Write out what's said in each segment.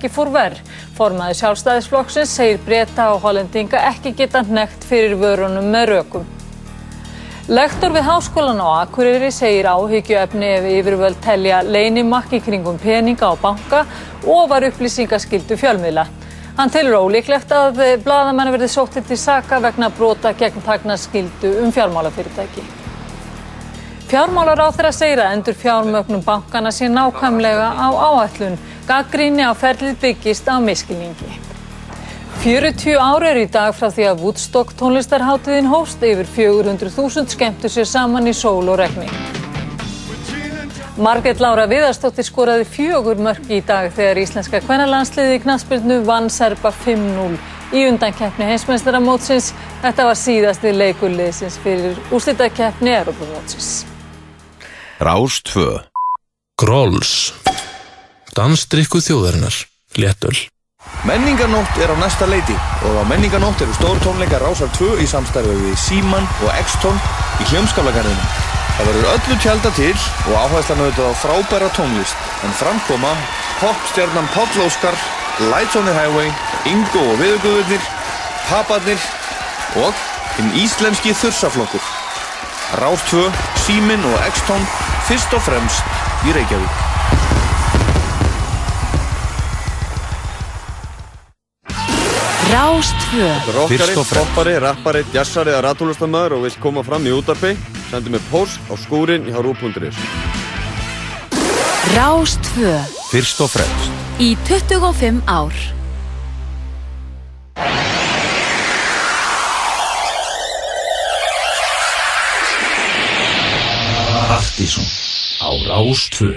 ekki fór verð. Formaði sjálfstæðisflokksins segir breyta og hollendinga ekki geta nekt fyrir vörunum með rökum. Lektor við háskólan á Akureyri segir áhyggjuefni ef yfirvöld telja leinimakki kringum peninga á banka og var upplýsingaskildu fjölmiðla. Hann telur ólíklegt að bladamenn verði sóttið til saka vegna brota gegn þagnaskildu um fjármálafyrirtæki. Fjármálar á þeirra segir að endur fjármögnum bankana sé nákvæmlega á áætlun. Gaggríni á ferlið byggist á miskilningi. 40 ára er í dag frá því að Woodstock tónlistarháttiðin hóst yfir 400.000 skemmtu sér saman í sól og regni. Marget Lára Viðarstóttir skoraði fjögur mörg í dag þegar íslenska kvennalandsliði í knaspirnu vann Serba 5-0 í undankeppni heimsmeistaramótsins. Þetta var síðasti leikulliðsins fyrir úslitakeppni Europamótsins. Rás 2 Grolls Dansdrykku þjóðarinnar Léttöl Menningarnótt er á næsta leiti og á Menningarnótt eru stór tónleikar Rásar 2 í samstarfi við Síman og X-Tón í hljómskálagarðinu. Það verður öllu tjálta til og áherslan auðvitað á frábæra tónlist en framkoma popstjarnan Páll Óskar, Lights on the Highway, Ingo og Viðuguðurnir, Paparnir og hinn íslenski þursaflokkur. Rás 2, Símin og X-Tón fyrst og fremst í Reykjavík. Rástvö Rockari, Fyrst og fremst. poppari, rappari, jazzari eða ratúlustamöður og vill koma fram í útarpi sendi mig post á skúrin í harú.is Rástvö Fyrst og fremst. Í 25 ár. Partíson á Rástvö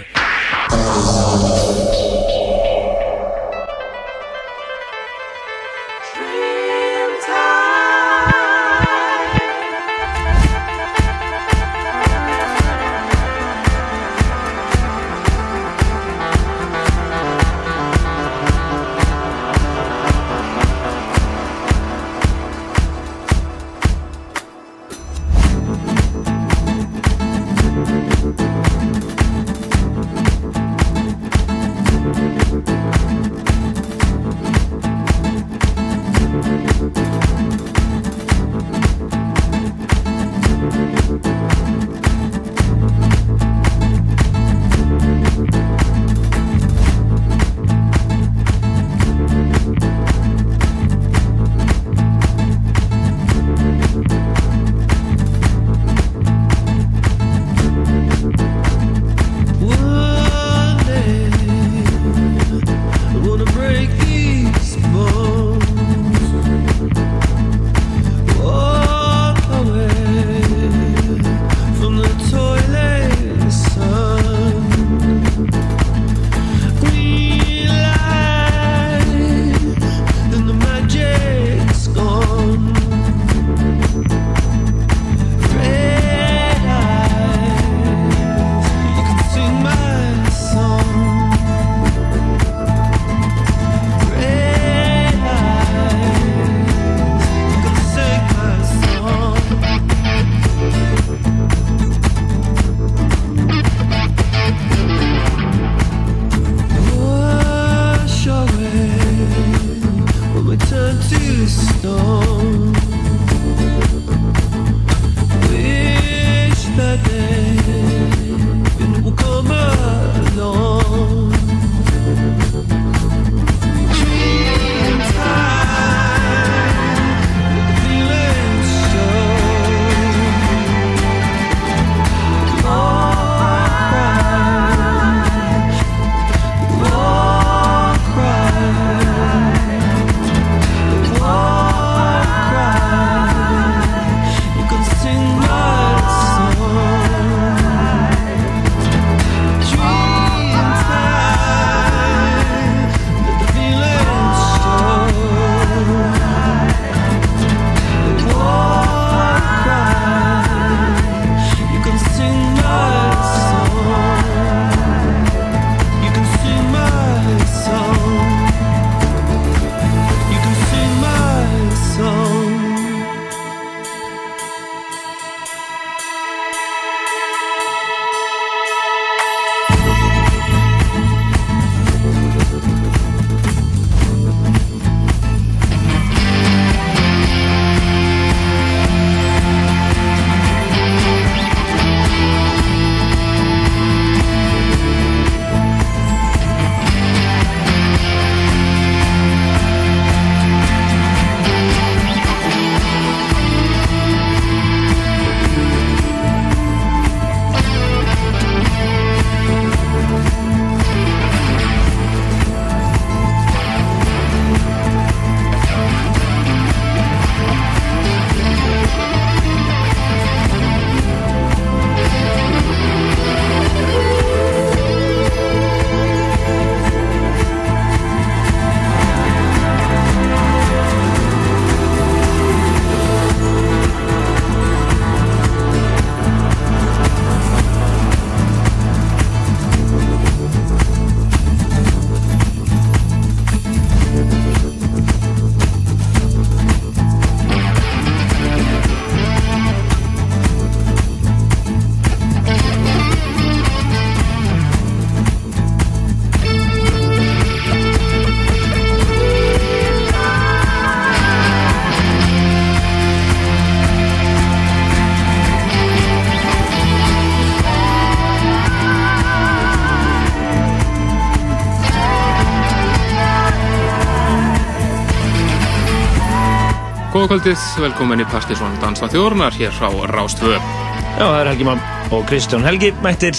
Góða kvöldið, velkomin í Partisón Dansla þjórunar hér frá Rástvö. Já, það er Helgi Mann og Kristján Helgi mættir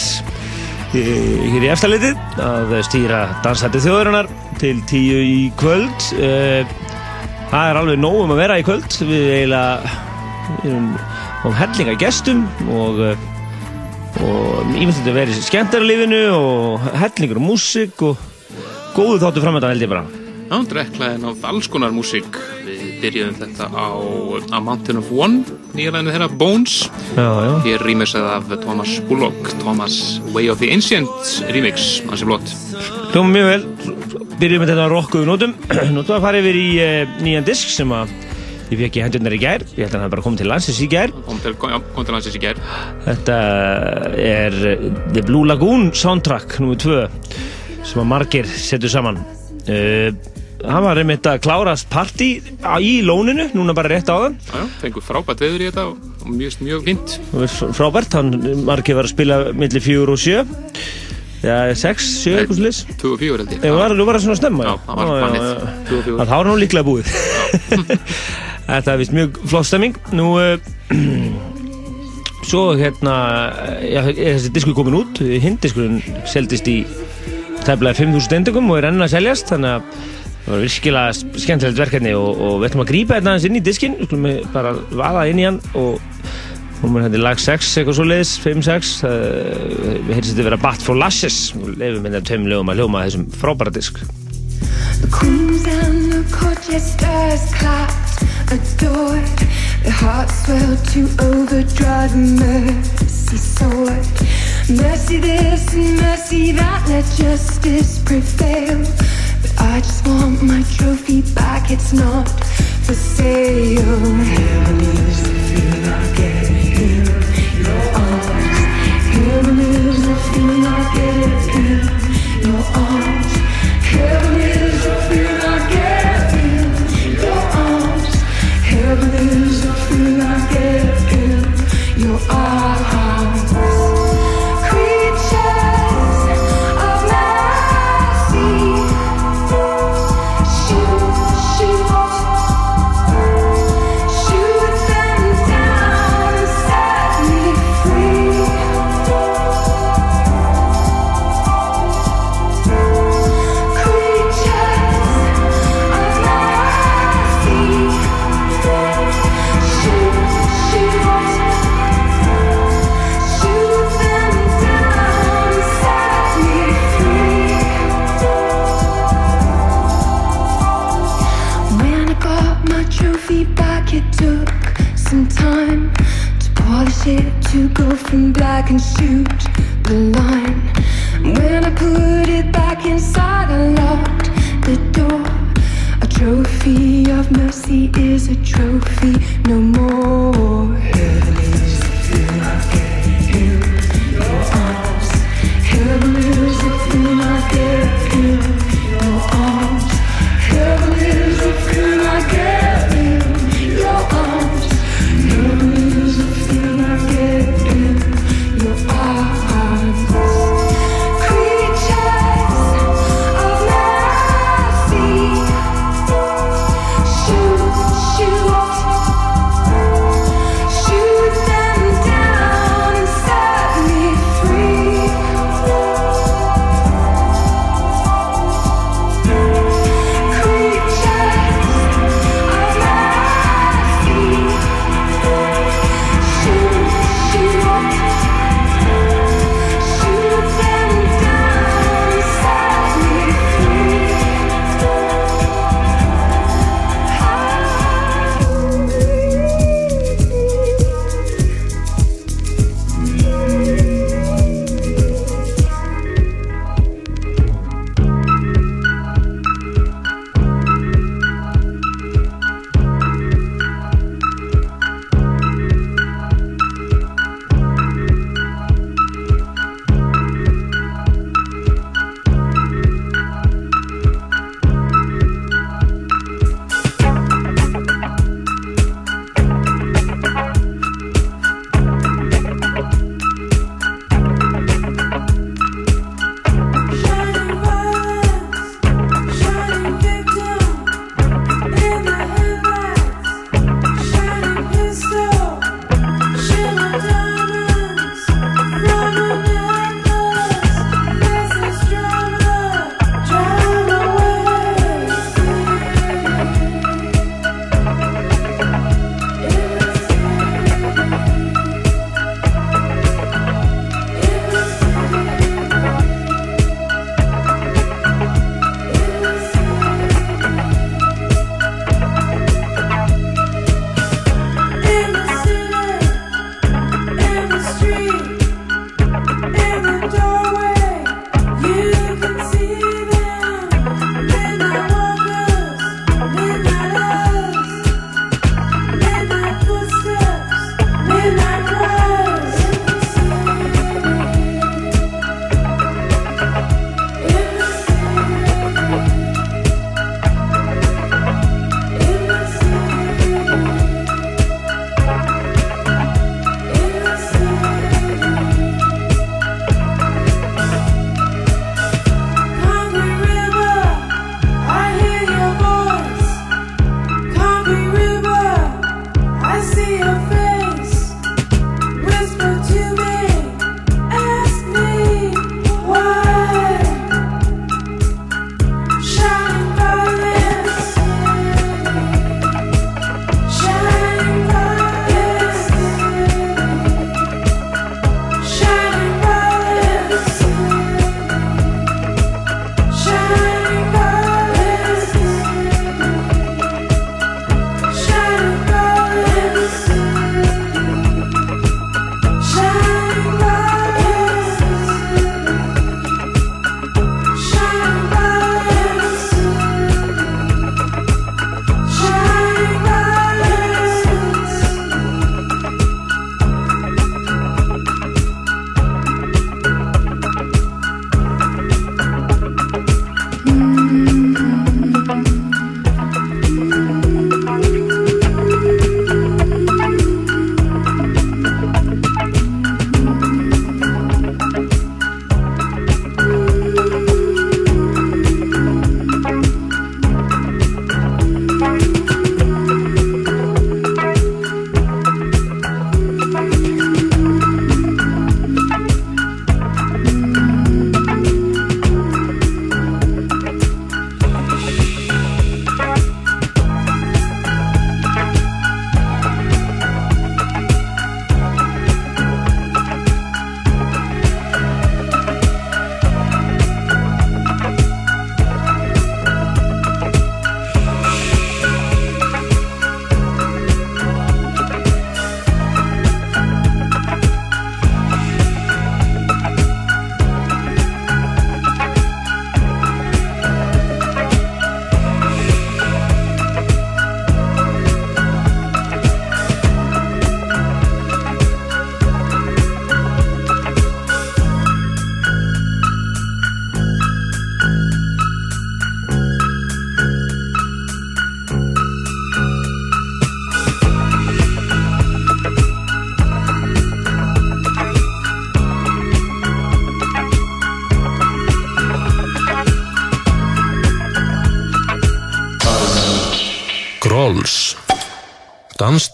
hér í eftirlitið að stýra dansætti þjóðurinnar til tíu í kvöld. Eh, Það er alveg nóg um að vera í kvöld. Við eiginlega erum á hellinga gestum og eh, og ímyndið að vera í skemmtarlífinu og hellingur og músík og góðu þáttu framöndan held ég bara. Já, dreklaðin á alls konar músík. Byrjuðum þetta á A Mountain of One, nýjalæðinu þeirra Bones. Já, já. Hér rýmisað af Thomas Bullock, Thomas Way of the Ancient remix, hansi blott. Hljóma mjög vel. Byrjum með þetta á rockuðu nótum. Við að fara yfir í uh, nýjan disk sem að ég fekk í hendurnar í gær. Ég held að hann bara komið til landsins í gær. Kom til, já, kom til landsins í gær. Þetta er uh, The Blue Lagoon soundtrack nr. 2 sem að margir setur saman. Uh, hann var einmitt að klárast party á- í lóninu, núna bara rétt á þann. Já, fengur frábært veður í þetta og mjög, mjög fínt. Frábært, hann margir var að spila millir fjögur og sjö. Já, sex, sjö, eitthvað slis. 2 og 4 held ég. Var, nú var það svona snemma, Já, það var bannið. 2 og 4. Það var nú líklega búið Þetta er vist mjög flott stemming Nú uh, Svo hérna já, Þessi diskur komin út Hindiskurinn seldist í Tæflega 5.000 endugum og er enn að seljast Þannig að það var virkilega skemmtilegt verkefni og, og við ætlum að grípa þetta aðeins inn í diskin Við ætlum að bara vaða inn í hann og Hún er í lag 6, eitthvað svo leiðis, 5-6 uh, Við heyrðum þetta vera Bat for Lashes og leifum hérna tveim lögum að hljóma þessum frábæra disk The queens and the court jesters clapped, adored. Their hearts swelled to overdrive. Mercy soared. Mercy this and mercy that. Let justice prevail. I just want my trophy back. It's not for sale. Heaven is the feeling I get in your arms. Heaven is feeling I get in your arms. Heaven is feeling I get in your arms. Heaven is feeling I get in your arms. shoot.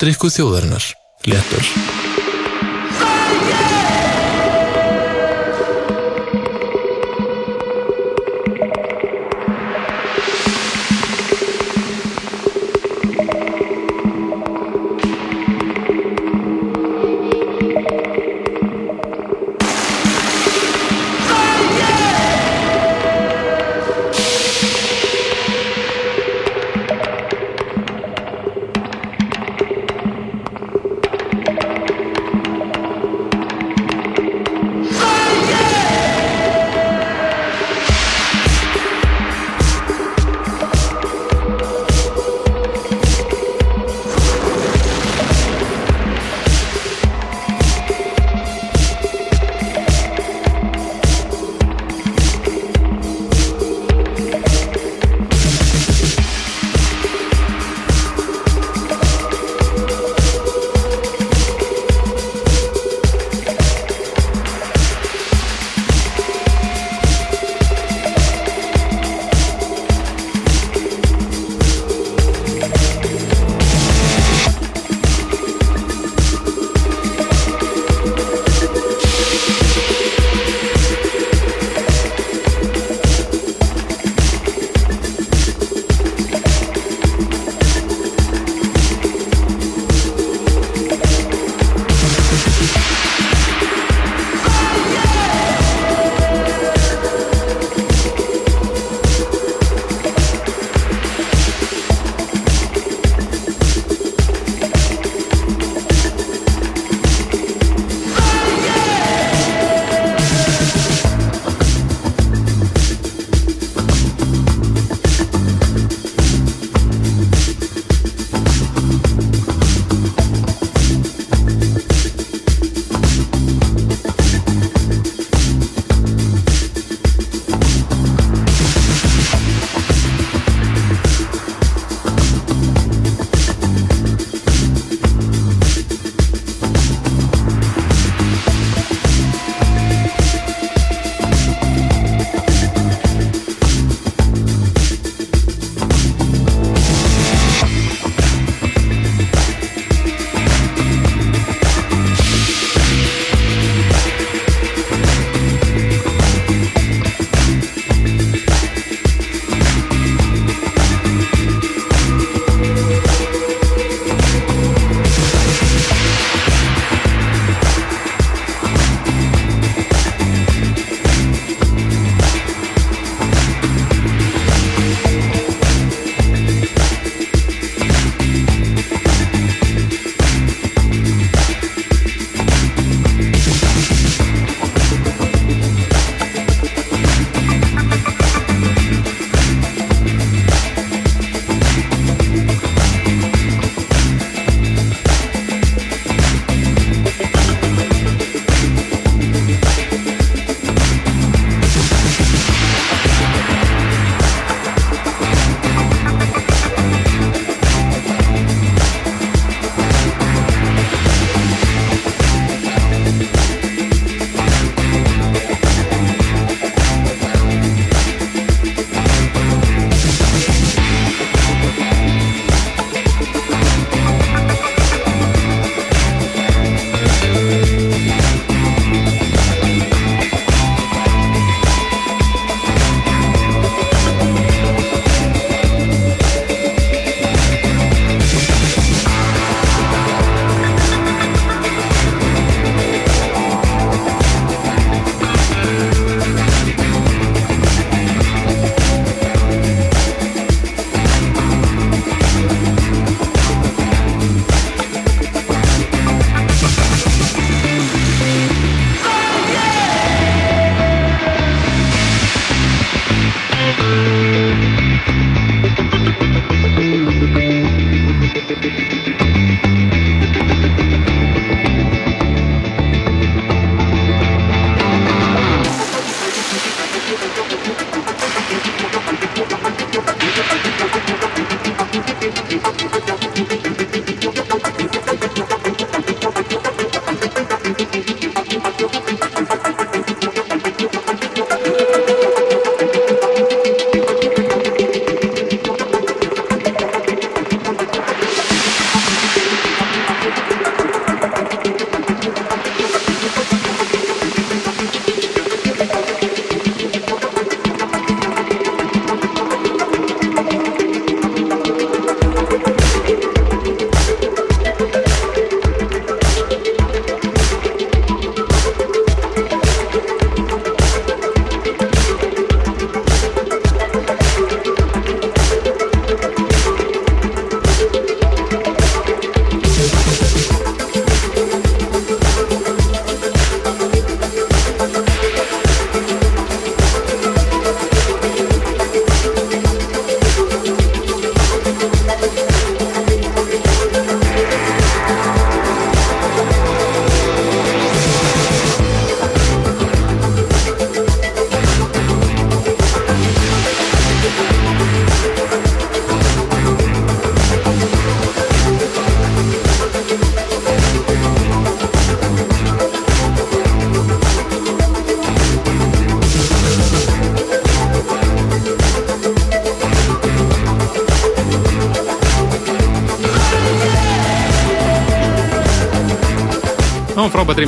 Dansdrykku þjóðarinnar Léttöl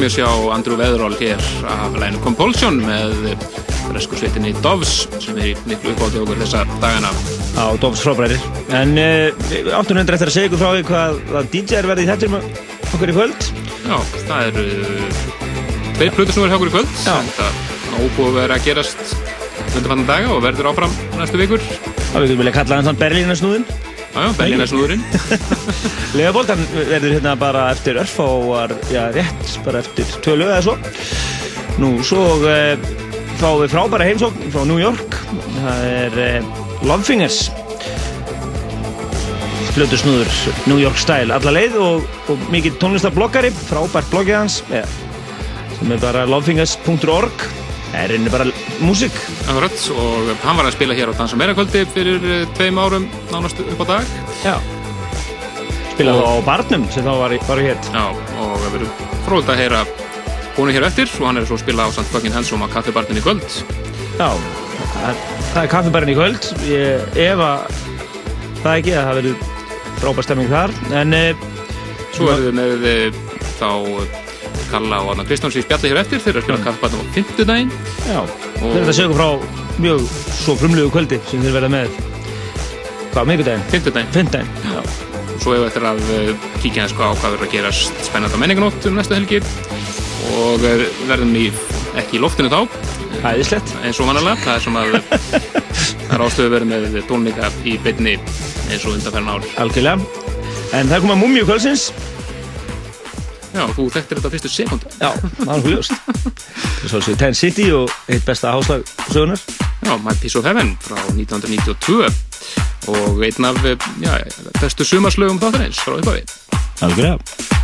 Það var frábært rýmjus hjá Andrew Weatherall hér af læginu Compulsion með bresku sveitinni Doves sem er miklu uppátti okkur þessa dagana. á Dóms frábærir en uh, áttunum hendur eftir að segja ykkur frá því hvað, hvað DJ er verið í þettir okkur í kvöld Já, það eru tveir plötur sem verður okkur í kvöld. Já. Það er óbúið vera að gerast undanfannan daga og verður áfram næstu vikur. að við vilja kalla hann þann Berlínarsnúðin Já, já, Berlínarsnúðurinn. Leopold, hann verður hérna bara eftir örfáar, já rétt bara eftir tvö lög eða svo. Nú, svo uh, fáum við frábæra heimsókn frá New York. Það er uh, Lovefingers flutusnúður New York style alla leið og, og mikið tónlistarbloggari frábært bloggið hans ja, sem er bara lovefingers.org það er einnig bara músík. Akkurat, og hann var að spila hér á Dansa meira kvöldi fyrir eh, tveim árum nánast upp á dag. já. Spila þá á barnum sem þá var, var hér Já, og það verður fróðilegt að heyra húnu hér eftir og hann er svo að spila á St. Fucking Handsome á kaffibarnin í kvöld. Já, það, er kaffibarinn í kvöld ég efa það ekki að það verður frábær stemming þar en e, Svo verður við með eh, þá eh, Kalla og Anna Kristjáns í spjalli hér eftir þeir eru að spila kaffibarnin á fimmtudaginn. já, við erum að okkur frá mjög svo frumlegu kvöldi sem þeir verða með hvað. Fimmtudaginn, já Svo hefur eftir að eh, kíkja hans á hvað verður að gerast spennandi á menninganótt um næstu helgi. Og eh, verðum í, ekki í loftinu þá. Æðislegt. Eins og vanalega, það er að það er ástöðu verið með tónleika í beinni eins og undanferðin ár. Algjörlega. En það er komað mummi kvöldsins. Já, þú þekktir þetta fyrstu sekundu. Já, það er okkur ljóst. Svo séu Ten City og eitt besta háslag sögunar Já, My Piece of Heaven frá 1992 og einn af eh, já, bestu sumarslögum þáttarins frá Have it good up.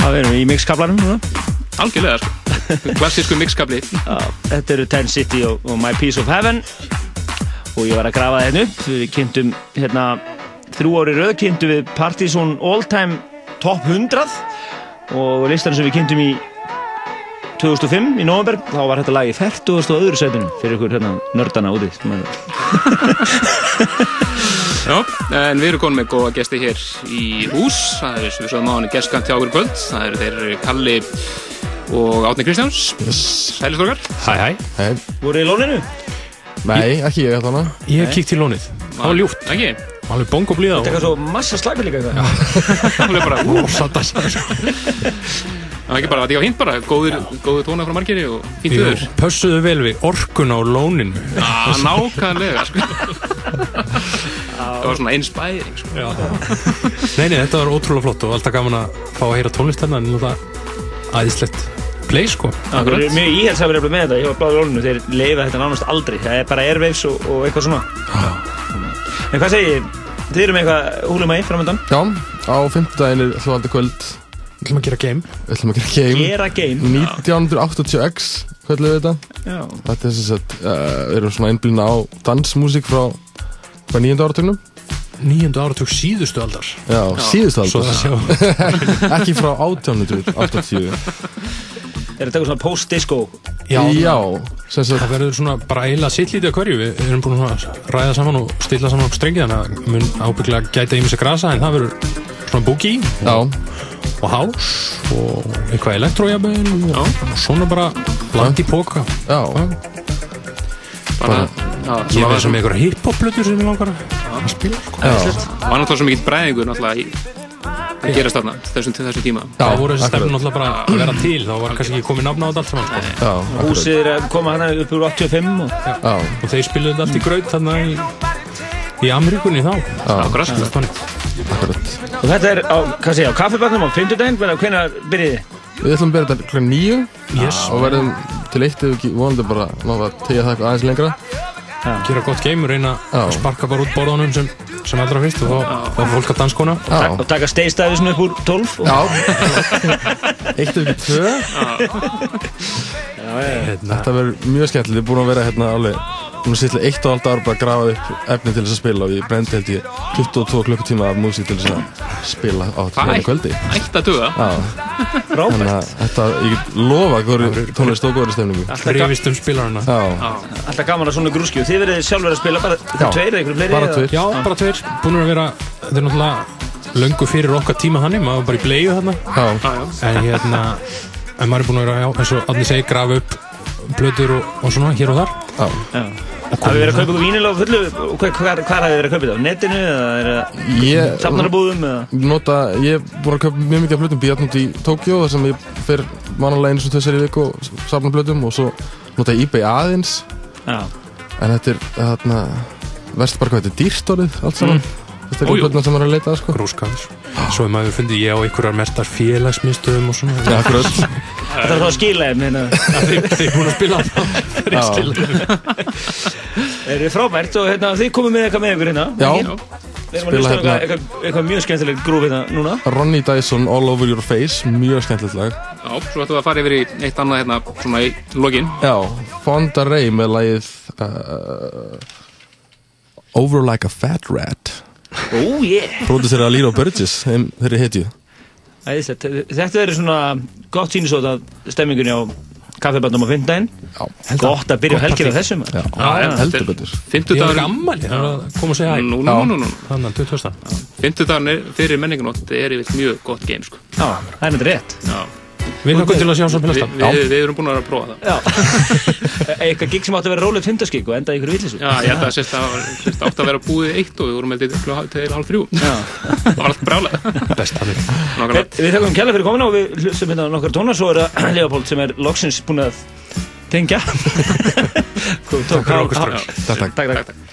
Upphafi. Algjörlega við í mixkablanum núna. Algjörlega, sko. Klassísku mixkabli. Þetta eru Ten City og, og My Piece of Heaven og ég var að grafa þetta upp við kynntum hérna þrjú ári rauð kynntum við Partizón All Time Top 100 og listan sem við kynntum í 2005 í november þá var þetta lag í 40. og öðru setinu fyrir ykkur hérna nördana úti Já, en við erum konum með góða gesti hér í hús. Það er, sem við sögum á hann, gestkant hjá okkur í kvöld. Það eru þeir Kalli og Átni Kristjáns. Yes. Sælistorgar. Hæ, hæ. Hei. voru í lóninu Nei, ekki ég ætla hana. Ég hef kíkt í lónið. Það var ljúft. Ekki? Alveg bongo blíða þetta er og... svo massa slagir líka eitthvað Það er bara, ú, Satas. það var ekki bara, þetta var fínt bara. Góður, góður tóna frá margiri og fínt Jú, viður. pössuðu vel við orkun á lóninu. Já, nákvæmlega, sko. Það var svona inspiring, sko. Já. Nei, nei, þetta var ótrúlega flott og alltaf gaman að fá að heyra tónlist hérna en þetta æðislegt play, sko. Það er mjög íhelsafir með þetta hjá bláðu lóninu þeir leifa þetta nánast aldrei það er bara airwaves og, og eitthvað svona en hvað segir þið? þið eru með eitthvað húlum að í framöndan Já, á fimmtudaginn er hljóðandi kvöld. Við ætlum að gera game. Við ætlum að gera game. gera game 1980X, hvað er þetta? Já. Þetta er sem sagt, uh, við erum svona einblýna á dansmusík frá hvað nýjönda áratögnum? Nýjöndu áratug síðustu aldar. Já, síðustu Svo aldar. Ekki frá 1880. er þetta eitthvað svona post-disco Já, Já, sem sagt, Það verður svona bara eiginlega sitt lítið að hverju. Við erum búin að ræða saman og stilla saman upp strengi þannig að mun ábygglega gæta í mig sér grasa en það verður svona boogie já, og house og eitthvað elektrójabel og, og svona bara bland í póka. já. Bara, já, Ég var sem einhverja hiphop-plötur sem ég langar að spila. Sko. Já, var náttúrulega svo mikill bræðingur að gerast þarna þessum, þessum tíma. já, Það voru þessi stefnum náttúrulega bara að vera til, þá var kannski ekki komið nafna á þetta allt saman. Sko. Húsið er að koma hana upp úr 85 og Já, Og þeir spiluðu þetta allt í graut þarna í, í Ameríkunni þá. Og þetta er á, á kaffibarnum á 50 daginn hvernig byrjið þið? Við ætlum að byrja þetta kl. nýju Yes. og verðum til eitt ef ekki vonandi bara að tegja það eitthvað aðeins lengra. Gera gott game, reyna að sparka bara út borðanum sem, sem allra fyrst og þá er fólk að danskona. Og taka steistæðisn upp úr 12 og já. Eitt ef ekki tvö. Hérna, Þetta verður mjög skemmtilegt. Við erum búin að vera hérna alveg Nú sýttilega eitt og halvt ár bara að grafa upp efni til þess að spila og ég brendi held ég 22 klukkutíma af músík til þess að spila á hérna kvöldi. ætti að duga. Já, þannig að þetta, ég get lofa góðri tónlist og góðri stefningu. hrifist um spilarana. Já, alltaf gaman að svona grúski og þið verið sjálfur að spila bara Já. tveir eða ykkur fleiri bara tveir. Já, bara tveir, búin að vera, þetta er náttúrulega löngu fyrir okkar tíma þannig, maður var bara í bleiðu þarna. Já, Já, já. En hérna, en maður er búin að vera, já, eins og Adni segi, grafa upp plötur og, og svona hér og þar. já. Já. Hafið verið að kaupa ykkur vínilega fullu og hvað, hafið verið að kaupa þetta? Á netinu eða er Ég safnarabúðum eða? nota, ég er búin að kaupa mjög mikið af blötum bíjarnút í Tókjó þar sem ég fer vanalega einu sem tveisar í viku og safna blötum og svo nota ég eBay aðeins Já. en þetta er þarna verst bara hvað þetta er dýrt orðið allt saman þetta er blötna sem maður er að leita að sko. Grúskans. Svo er maður fundið ég á einhverjar mestar félagsmyndstöðum og svona. Já, akkurat. Það er þá að skila þeim hérna. Þeir þeir eru búin að spila. Það. Já, Er þið frábært og hérna, þið komið með eitthvað með ykkur hérna. Já, Við erum að Spila hlusta hérna- eitthvað, eitthvað, eitthvað mjög skemmtilegt grúf hérna núna. Ronny Dyson All Over Your Face mjög skemmtilegt lag. Já, svo ættum við að fara yfir í eitt annað hérna, svona í lokin. Já, Fonda Ray með lagið uh, Over Like a Fat Rat Ó, yeah Pródusir að Lilo Burgess, þeirri hetju Æðislegt. Þetta verður svona gott sýnisót að stemmingunni á kaffibandum á fimmdægin Já, Gott að byrja helgina þessum já, já. heldur betur er er að koma að segja hæ. Nú, nú, nú, nú. Þannig að 20. Fimmtudagur fyrir menningunótt er yfir mjög gott game, sko. Já, það er þetta rétt Já. Við erum til að sjá svo Vi, pilasta. við, við erum búin að vera að prófa það. Já Eitthvað gig sem átti að vera rólegt fimmdaskik og enda í ykkur villisu Já, ég held að sérst að sérst átt að vera búið eitt og við vorum með þetta til hálf þrjú. Já. það var allt brálega. Best þannig. Nákvæmlega. Við þakkum kjærlega fyrir komina og við hlustum hérna nokkar tónar svo er það Leopold sem er loksins búin að tengja Takk fyrir okkur strax. Takk, takk. Takk, takk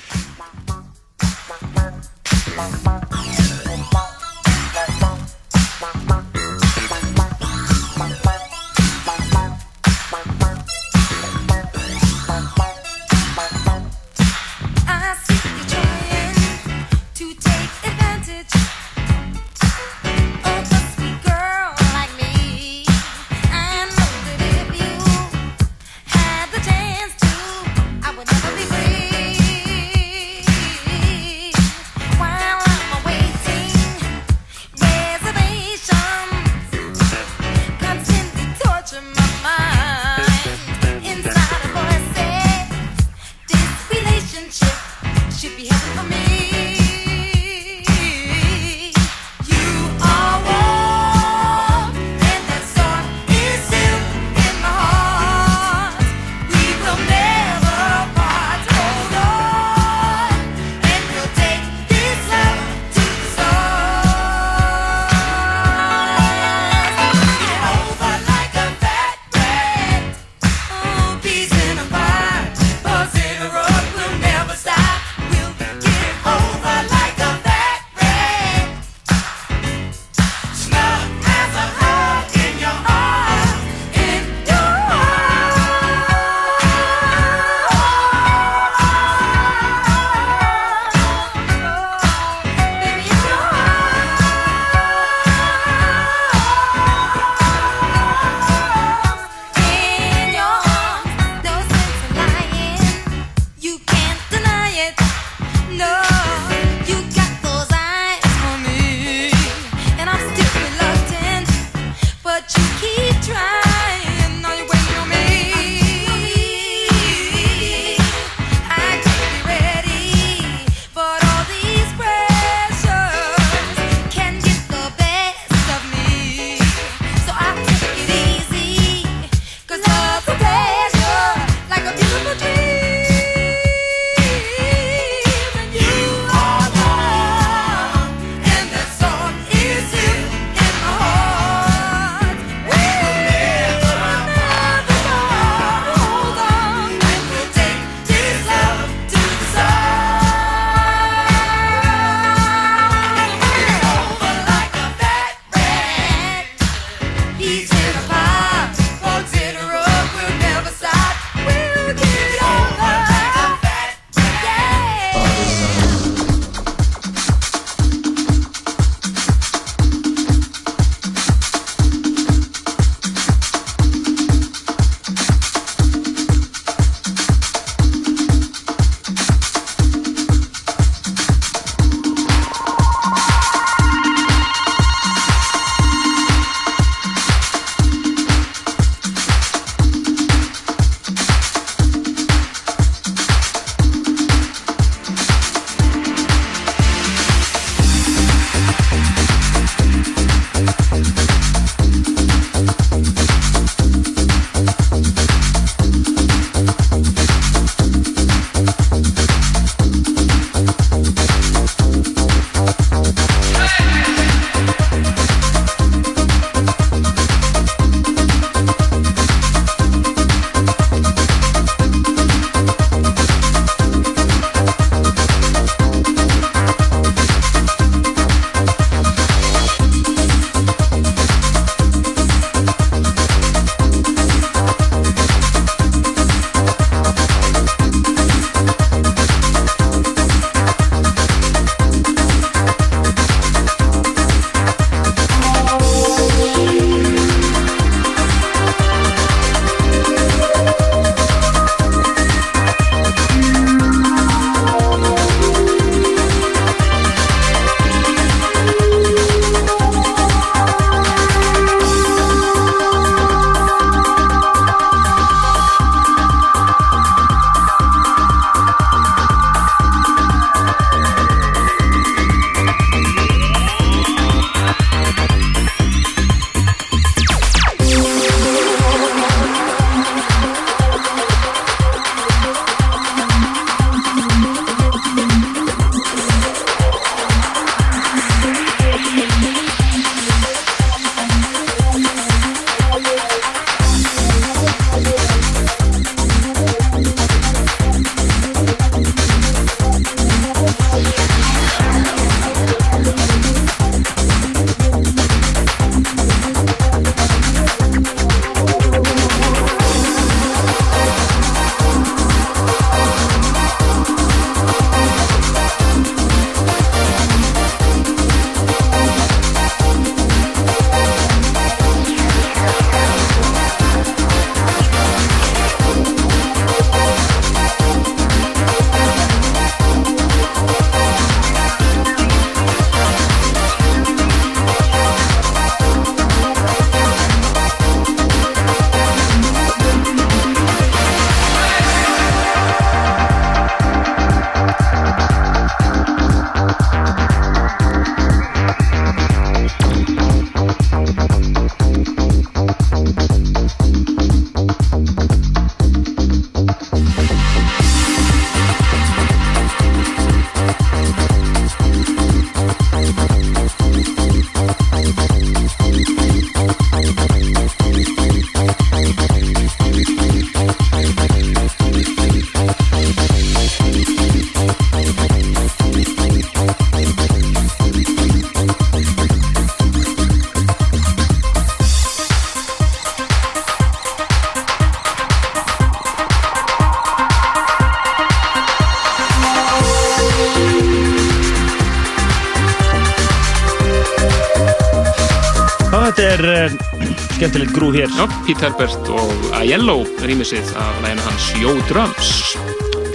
Pete Herbert og Aiello rýmisið af læginu hans Yo Drums.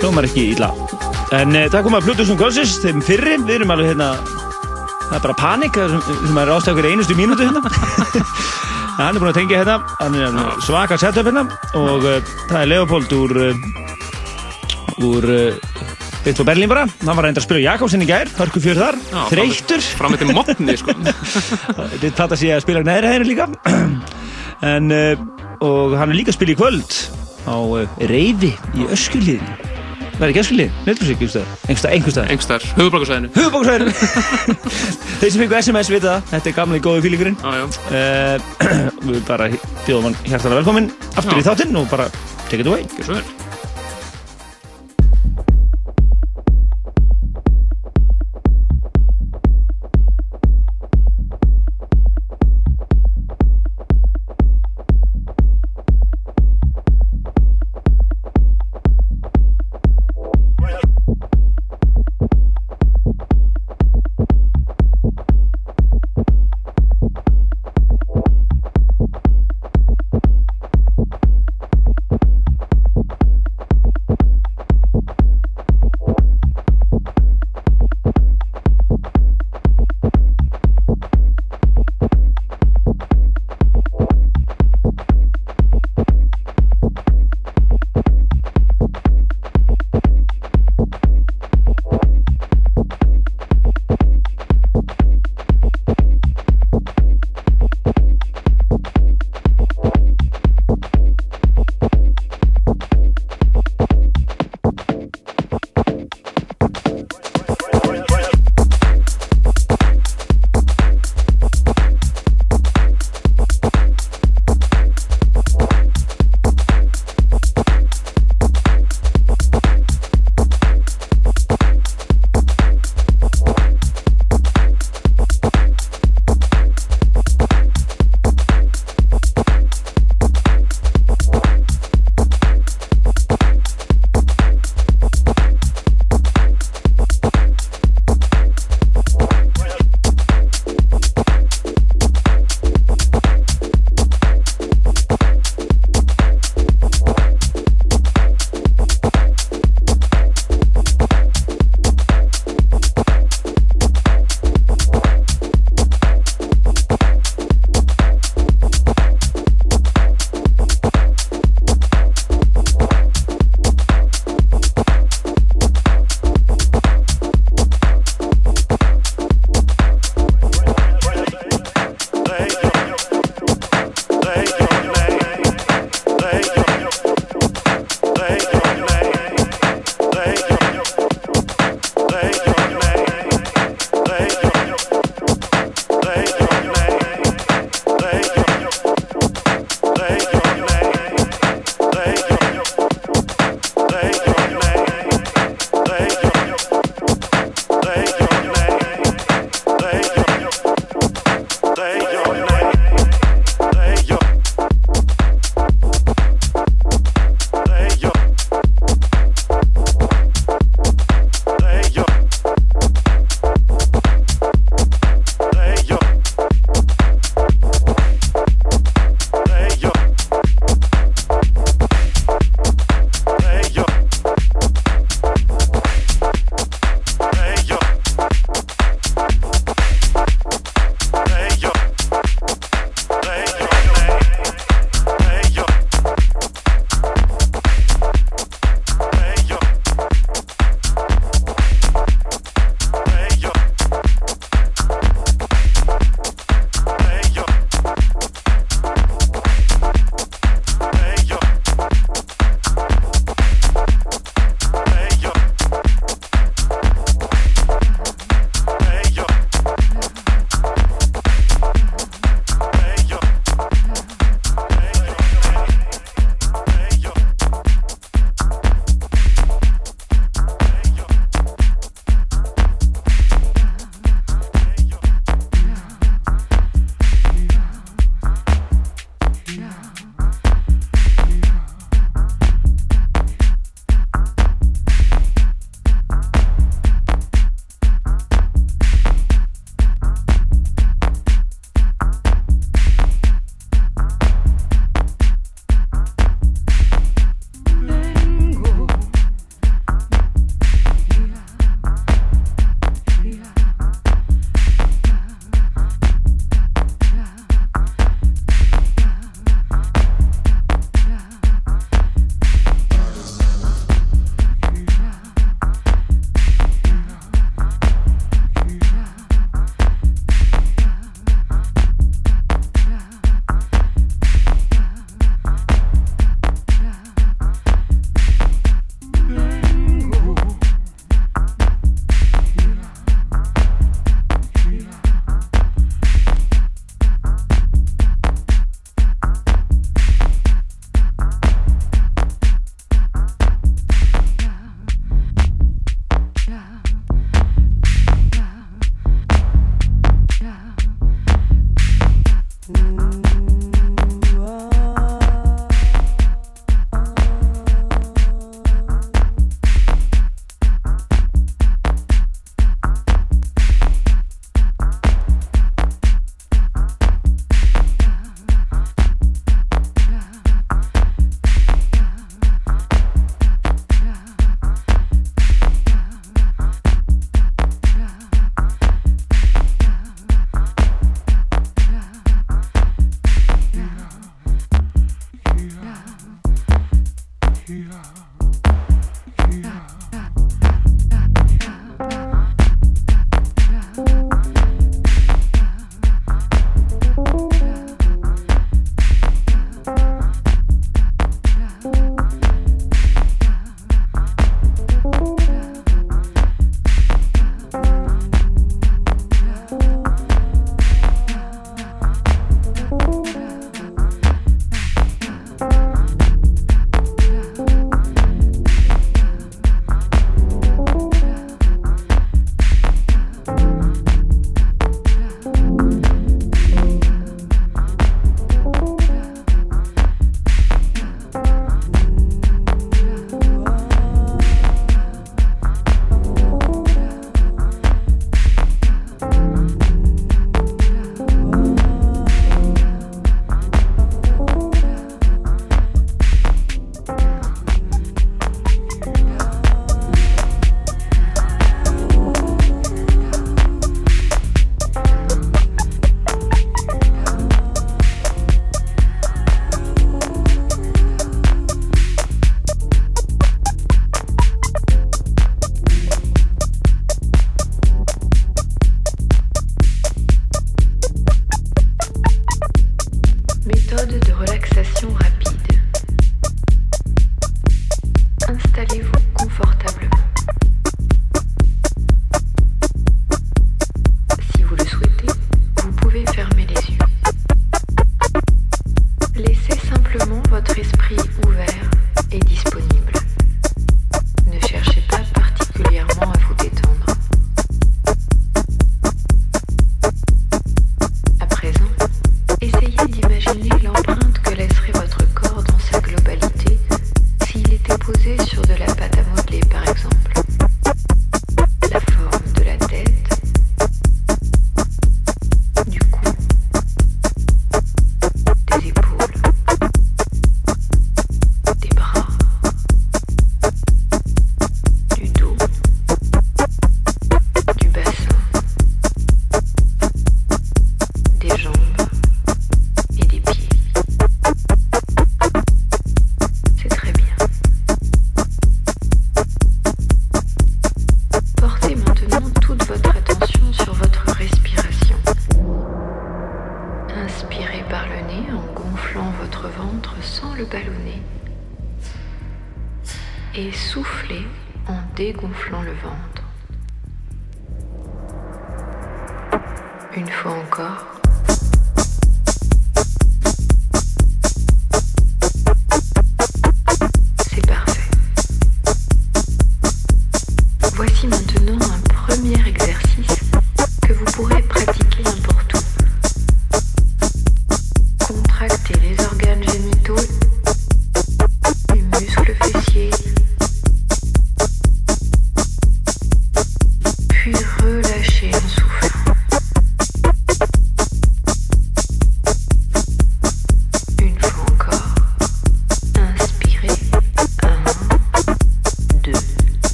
Hljómar ekki illa. En uh, það kom að Plutusum Kvölsins, þeim fyrri, við erum alveg hérna, það er bara panik, það er er ástæður einustu mínútu hérna. Hann er búinn að tengja hérna, hann er alveg svaka setup hérna og uh, það er Leopold úr, uh, úr uh, Beitt frá Berlín bara, hann var reyndar að spila Jakobsen í gær, hörku fjör þar, Já, þreyttur. Fram með til mótni, sko. Þetta sig að spila neðri hæðinu líka en uh, og hann er líka að spila í kvöld á uh, Reyfi í Öskulíðinu Það er ekki Öskulíð, nefndur sig ekki einhverstað, einhverstað, Engstar, höfublokkasæðinu. Höfubóksvæðinu Þeir sem fengu SMS vita það, þetta er gamli góði fílingurinn. Já, já. uh, Við bara bjóðum hann hjartalega velkominn aftur Já. í þáttinn og bara take it away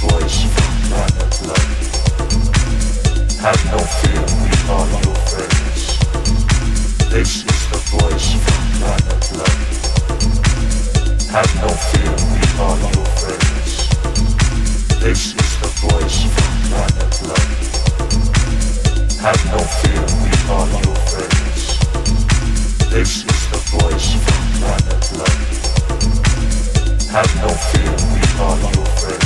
voice. Have no fear, we are your friends. This is the voice of planet Light. Have no fear, we are your friends. This is the voice. Have no fear, we are your friends. This is the voice. Have no fear, we are your friends.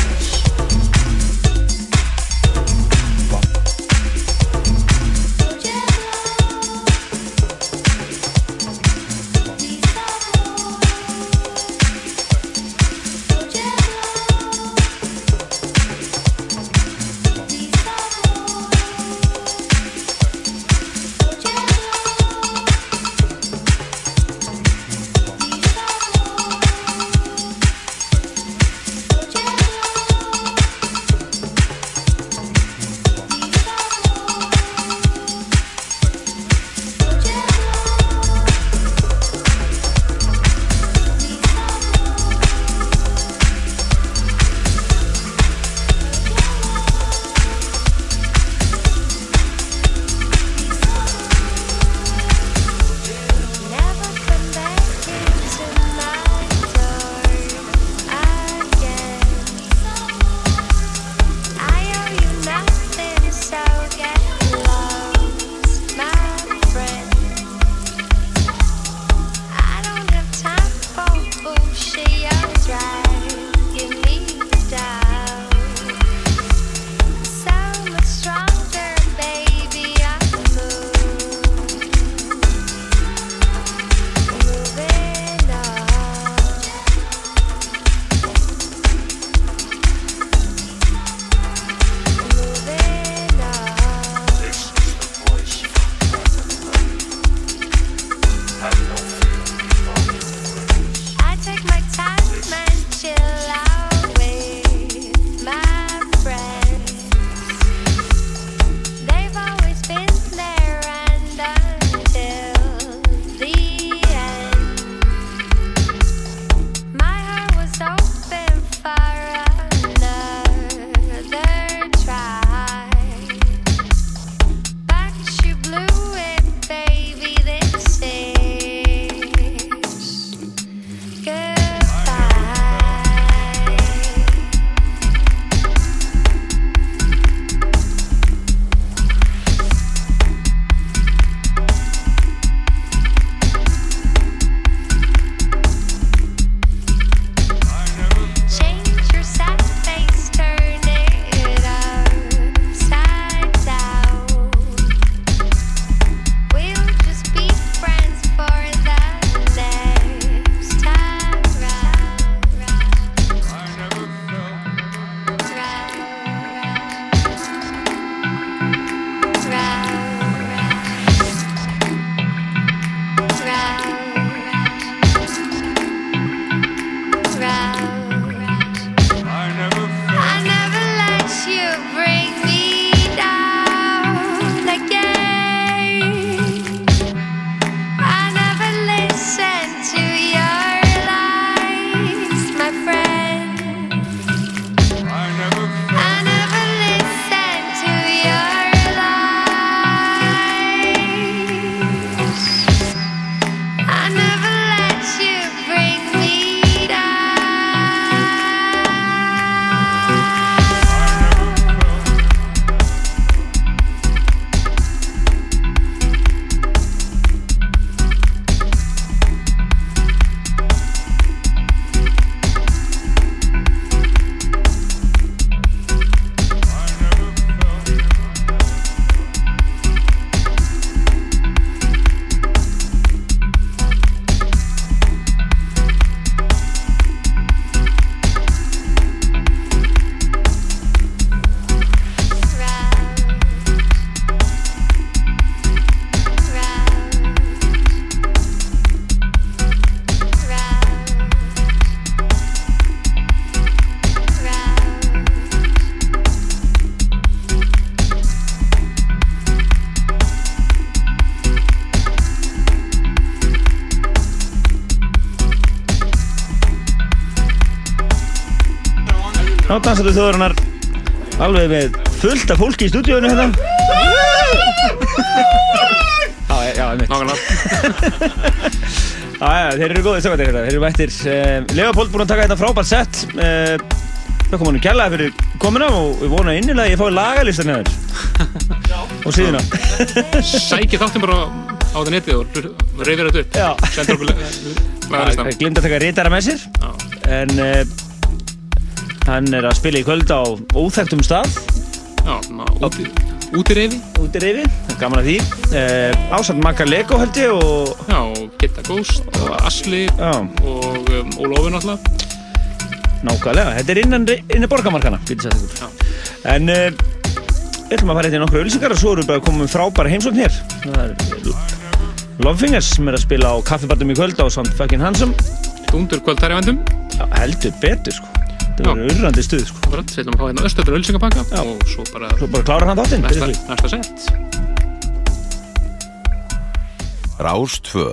Já, dansarðu þjóðurinnar alveg með fullt af fólki í stúdíónu hérna. Já, já, ég mitt. Nákvæmlega. Já, já, þeir eru góðið stökkandir hérna, þeir eru mættir. Uh, Leopold búinn að taka þetta frábært sett. Uh, Þau komum hann kærlega fyrir komuna og við vonum innilega að ég fái lagalistan hérna. Og síðuna. Sækið þáttum bara á það netið og reyfir þetta upp. Já. Sendur okkur lagalistan. Það glimta að taka rítara með sér. En uh, hann er að spila í kvöld á óþægtum stað. Já, úti, útireyfi. Útireyfi, gaman að því. Uh, Ásand Makar Lego held ég og... Já, og Gitta Ghost og Asli Já. og um, Ólofur náttúrulega. Nákvæmlega, þetta er innan, innan ykkur. En uh, við ætlum að fara eitthvað nokkru ölsingar og svo erum við að koma með frábæra heimsókn hér. Það er Lovefingers sem er að spila á kaffibartum í kvöld á Sand fucking Handsome. Dundur kvöld þar í vendum. Já, heldur betur sko. Þetta verður urrandi stuð sko. Akkurat, við ætlum að fá hérna östöfur ölsingapakka og svo bara... Svo bara klára hann þáttinn. Næsta, næsta sett. Rás 2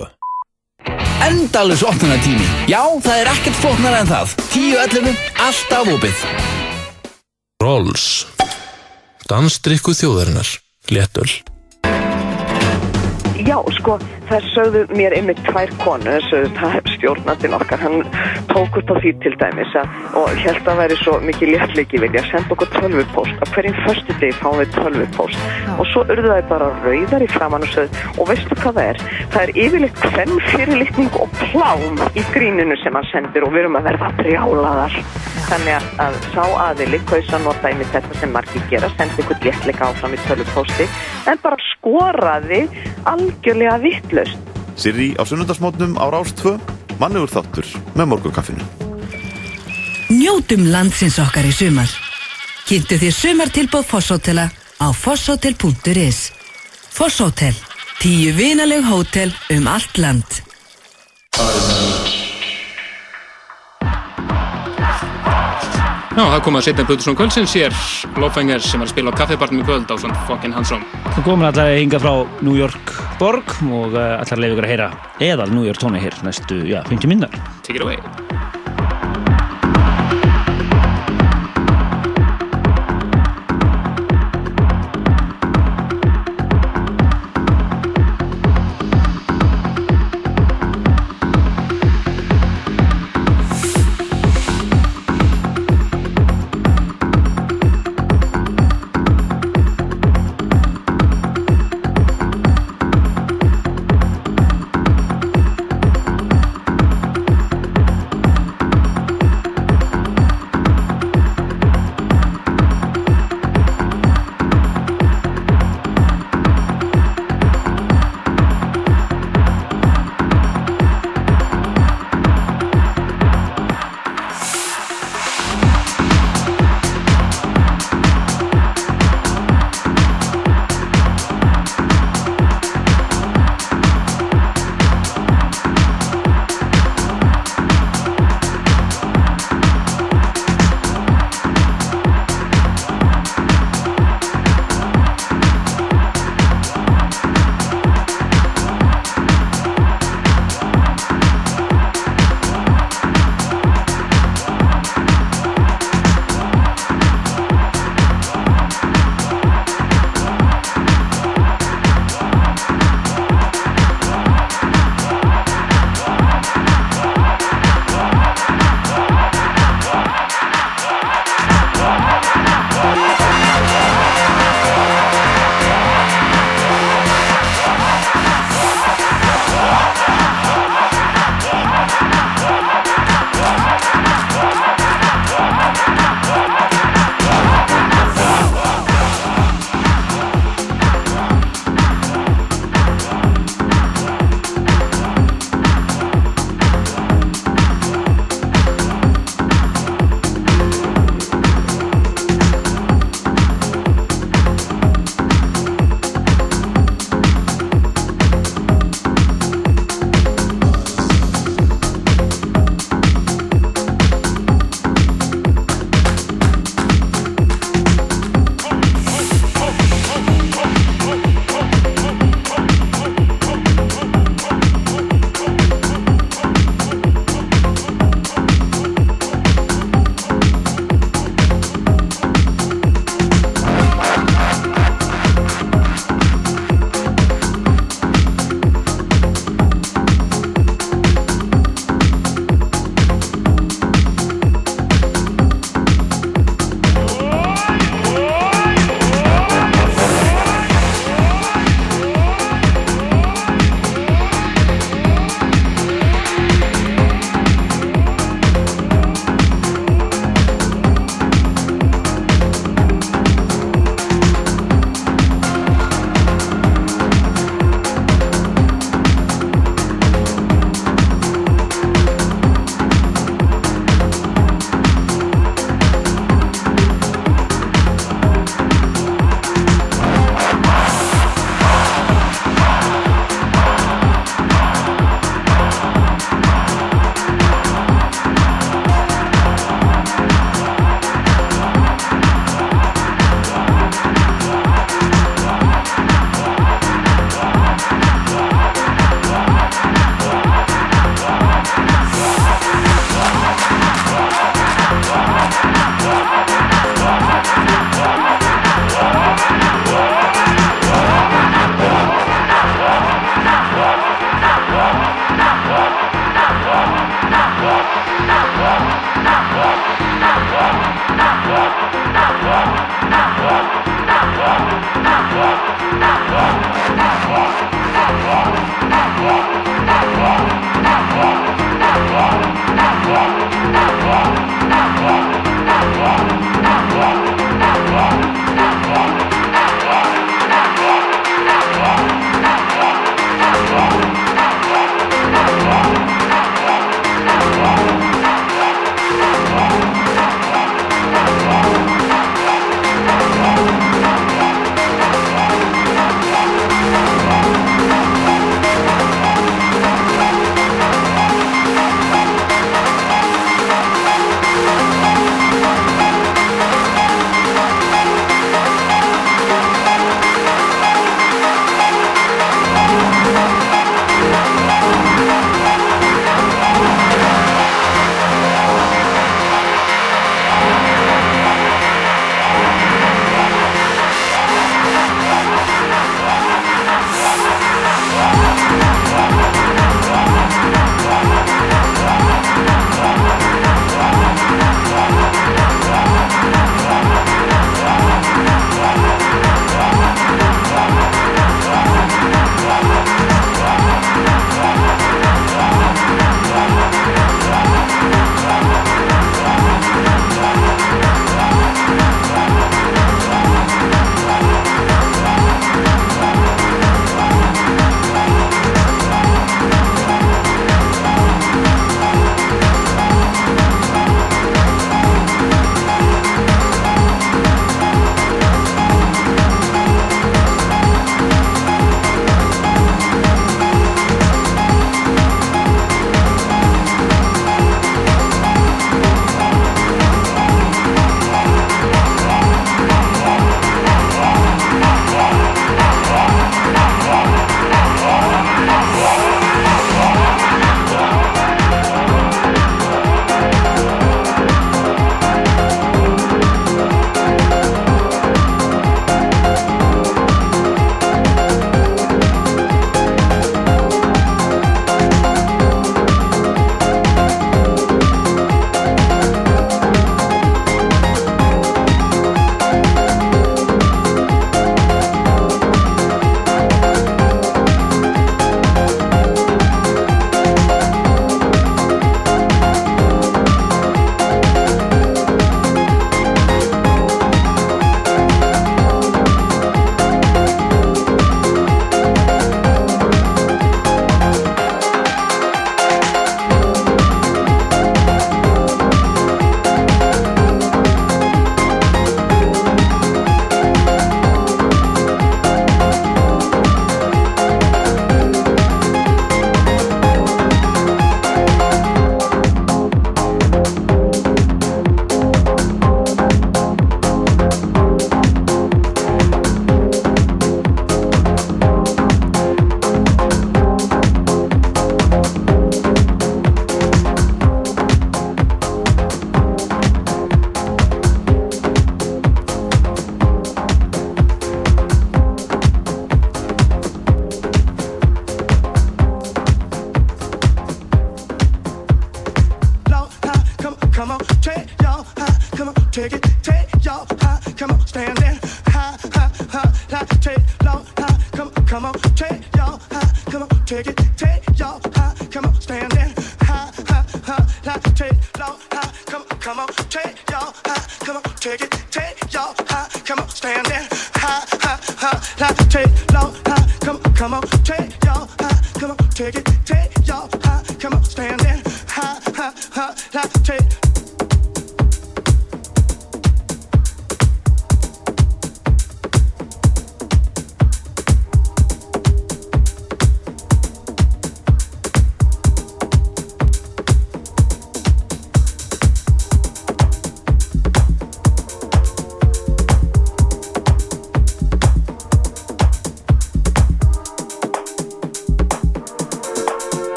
Endalus opnunatími Já, það er ekkert flóknar en það. 10.11, alltaf opið. Rolls. Dansdrykku þjóðarinnar. Léttöl Já, sko, það sögðu mér einmitt tvær konu, sögðu það er stjórnandinn okkar, hann tók upp á því til dæmis að, og held að væri svo mikið léttleiki vilja, senda okkur tölvupóst, á hverjum förstu degi fáum við tölvupóst og svo urðu það bara rauðar í framann og sögðu, og veistu hvað það er? Það er yfirleitt hvem fyrirlitning og plám í gríninu sem hann sendir og við erum að verða brjálaðar. Þannig að, að sá aðili kaus að nota einmitt þetta sem margir gera, sendi ykkur léttleika áfram í tölvupósti, en bara skoraði algjörlega vittlaust. Sirri á sunnundasmótnum á Rás 2 Mannugur þáttur með morgunkaffinu Njótum landsins okkar í sumar. Kynntu þér sumartilbóð Fosshótela á fosshotel.is. Fosshótel. Tíu vinaleg hótel um allt land. Já, það kom að setja Plutusson kvöldsins hér Lofengers sem er að spila á kaffibarnum í kvöld á svona fucking Hansson Við komum alltaf hinga frá New York borg og uh, allar leiði ykkur að heyra eðal New York tóni hér næstu, já, 50 minnar. Take it away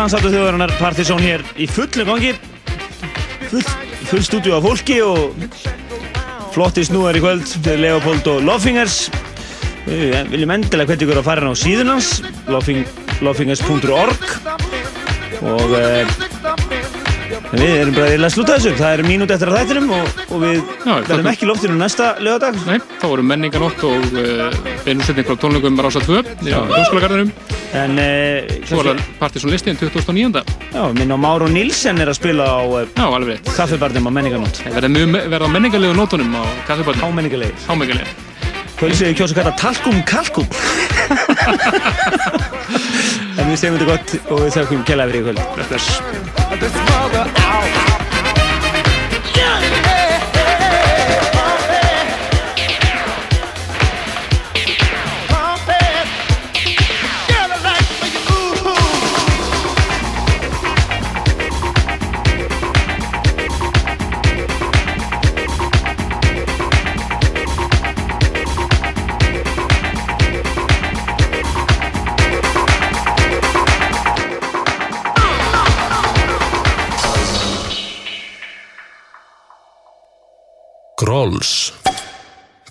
Dansáttu þjóðarinnar Partizón hér í fullu gangi. Full, full stúdíu af fólki og flotti snúðar í kvöld fyrir Leopold og Lofingers Við viljum endilega hvernig ykkur að fara inn á síðun hans lofing, lofingers.org og e, við erum bara að slúta þessu. Það er mínút eftir að þættinum og, og við verðum ekki loftinu næsta lögadag Nei, þá voru menninganótt og uh, beinúsetning frá tónleikum Rása 2 í Hjóskólagarðinum En uh, Svo er það Partisón listin 2009. Já, minn á Máru Nílsen er að spila á uh, Já, Kaffibarnum á menninganótt Það verða menningarlegu nótunum á kaffibarnum Hámenningarlegi Hámenningarlegi Kvöldsvegi kjósa kalla talkum kalkum. En við segjum þetta gott og við þakkum kella fyrir í kvöld. Bless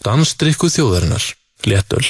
Dansdrykku þjóðarinnar Léttöl